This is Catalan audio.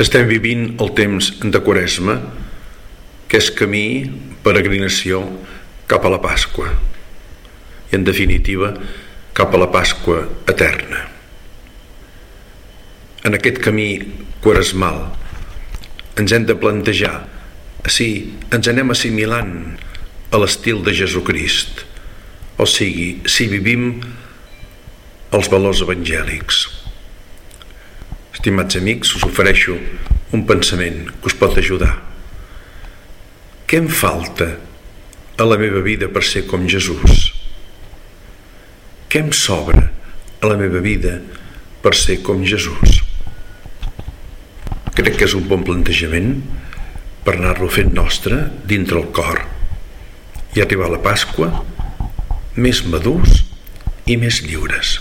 Estem vivint el temps de Quaresma, que és camí, peregrinació cap a la Pasqua i, en definitiva, cap a la Pasqua eterna. En aquest camí quaresmal ens hem de plantejar si ens anem assimilant a l'estil de Jesucrist, o sigui, si vivim els valors evangèlics. Estimats amics, us ofereixo un pensament que us pot ajudar. Què em falta a la meva vida per ser com Jesús? Què em sobra a la meva vida per ser com Jesús? Crec que és un bon plantejament per anar-lo fent nostre dintre el cor i arribar a la Pasqua més madurs i més lliures.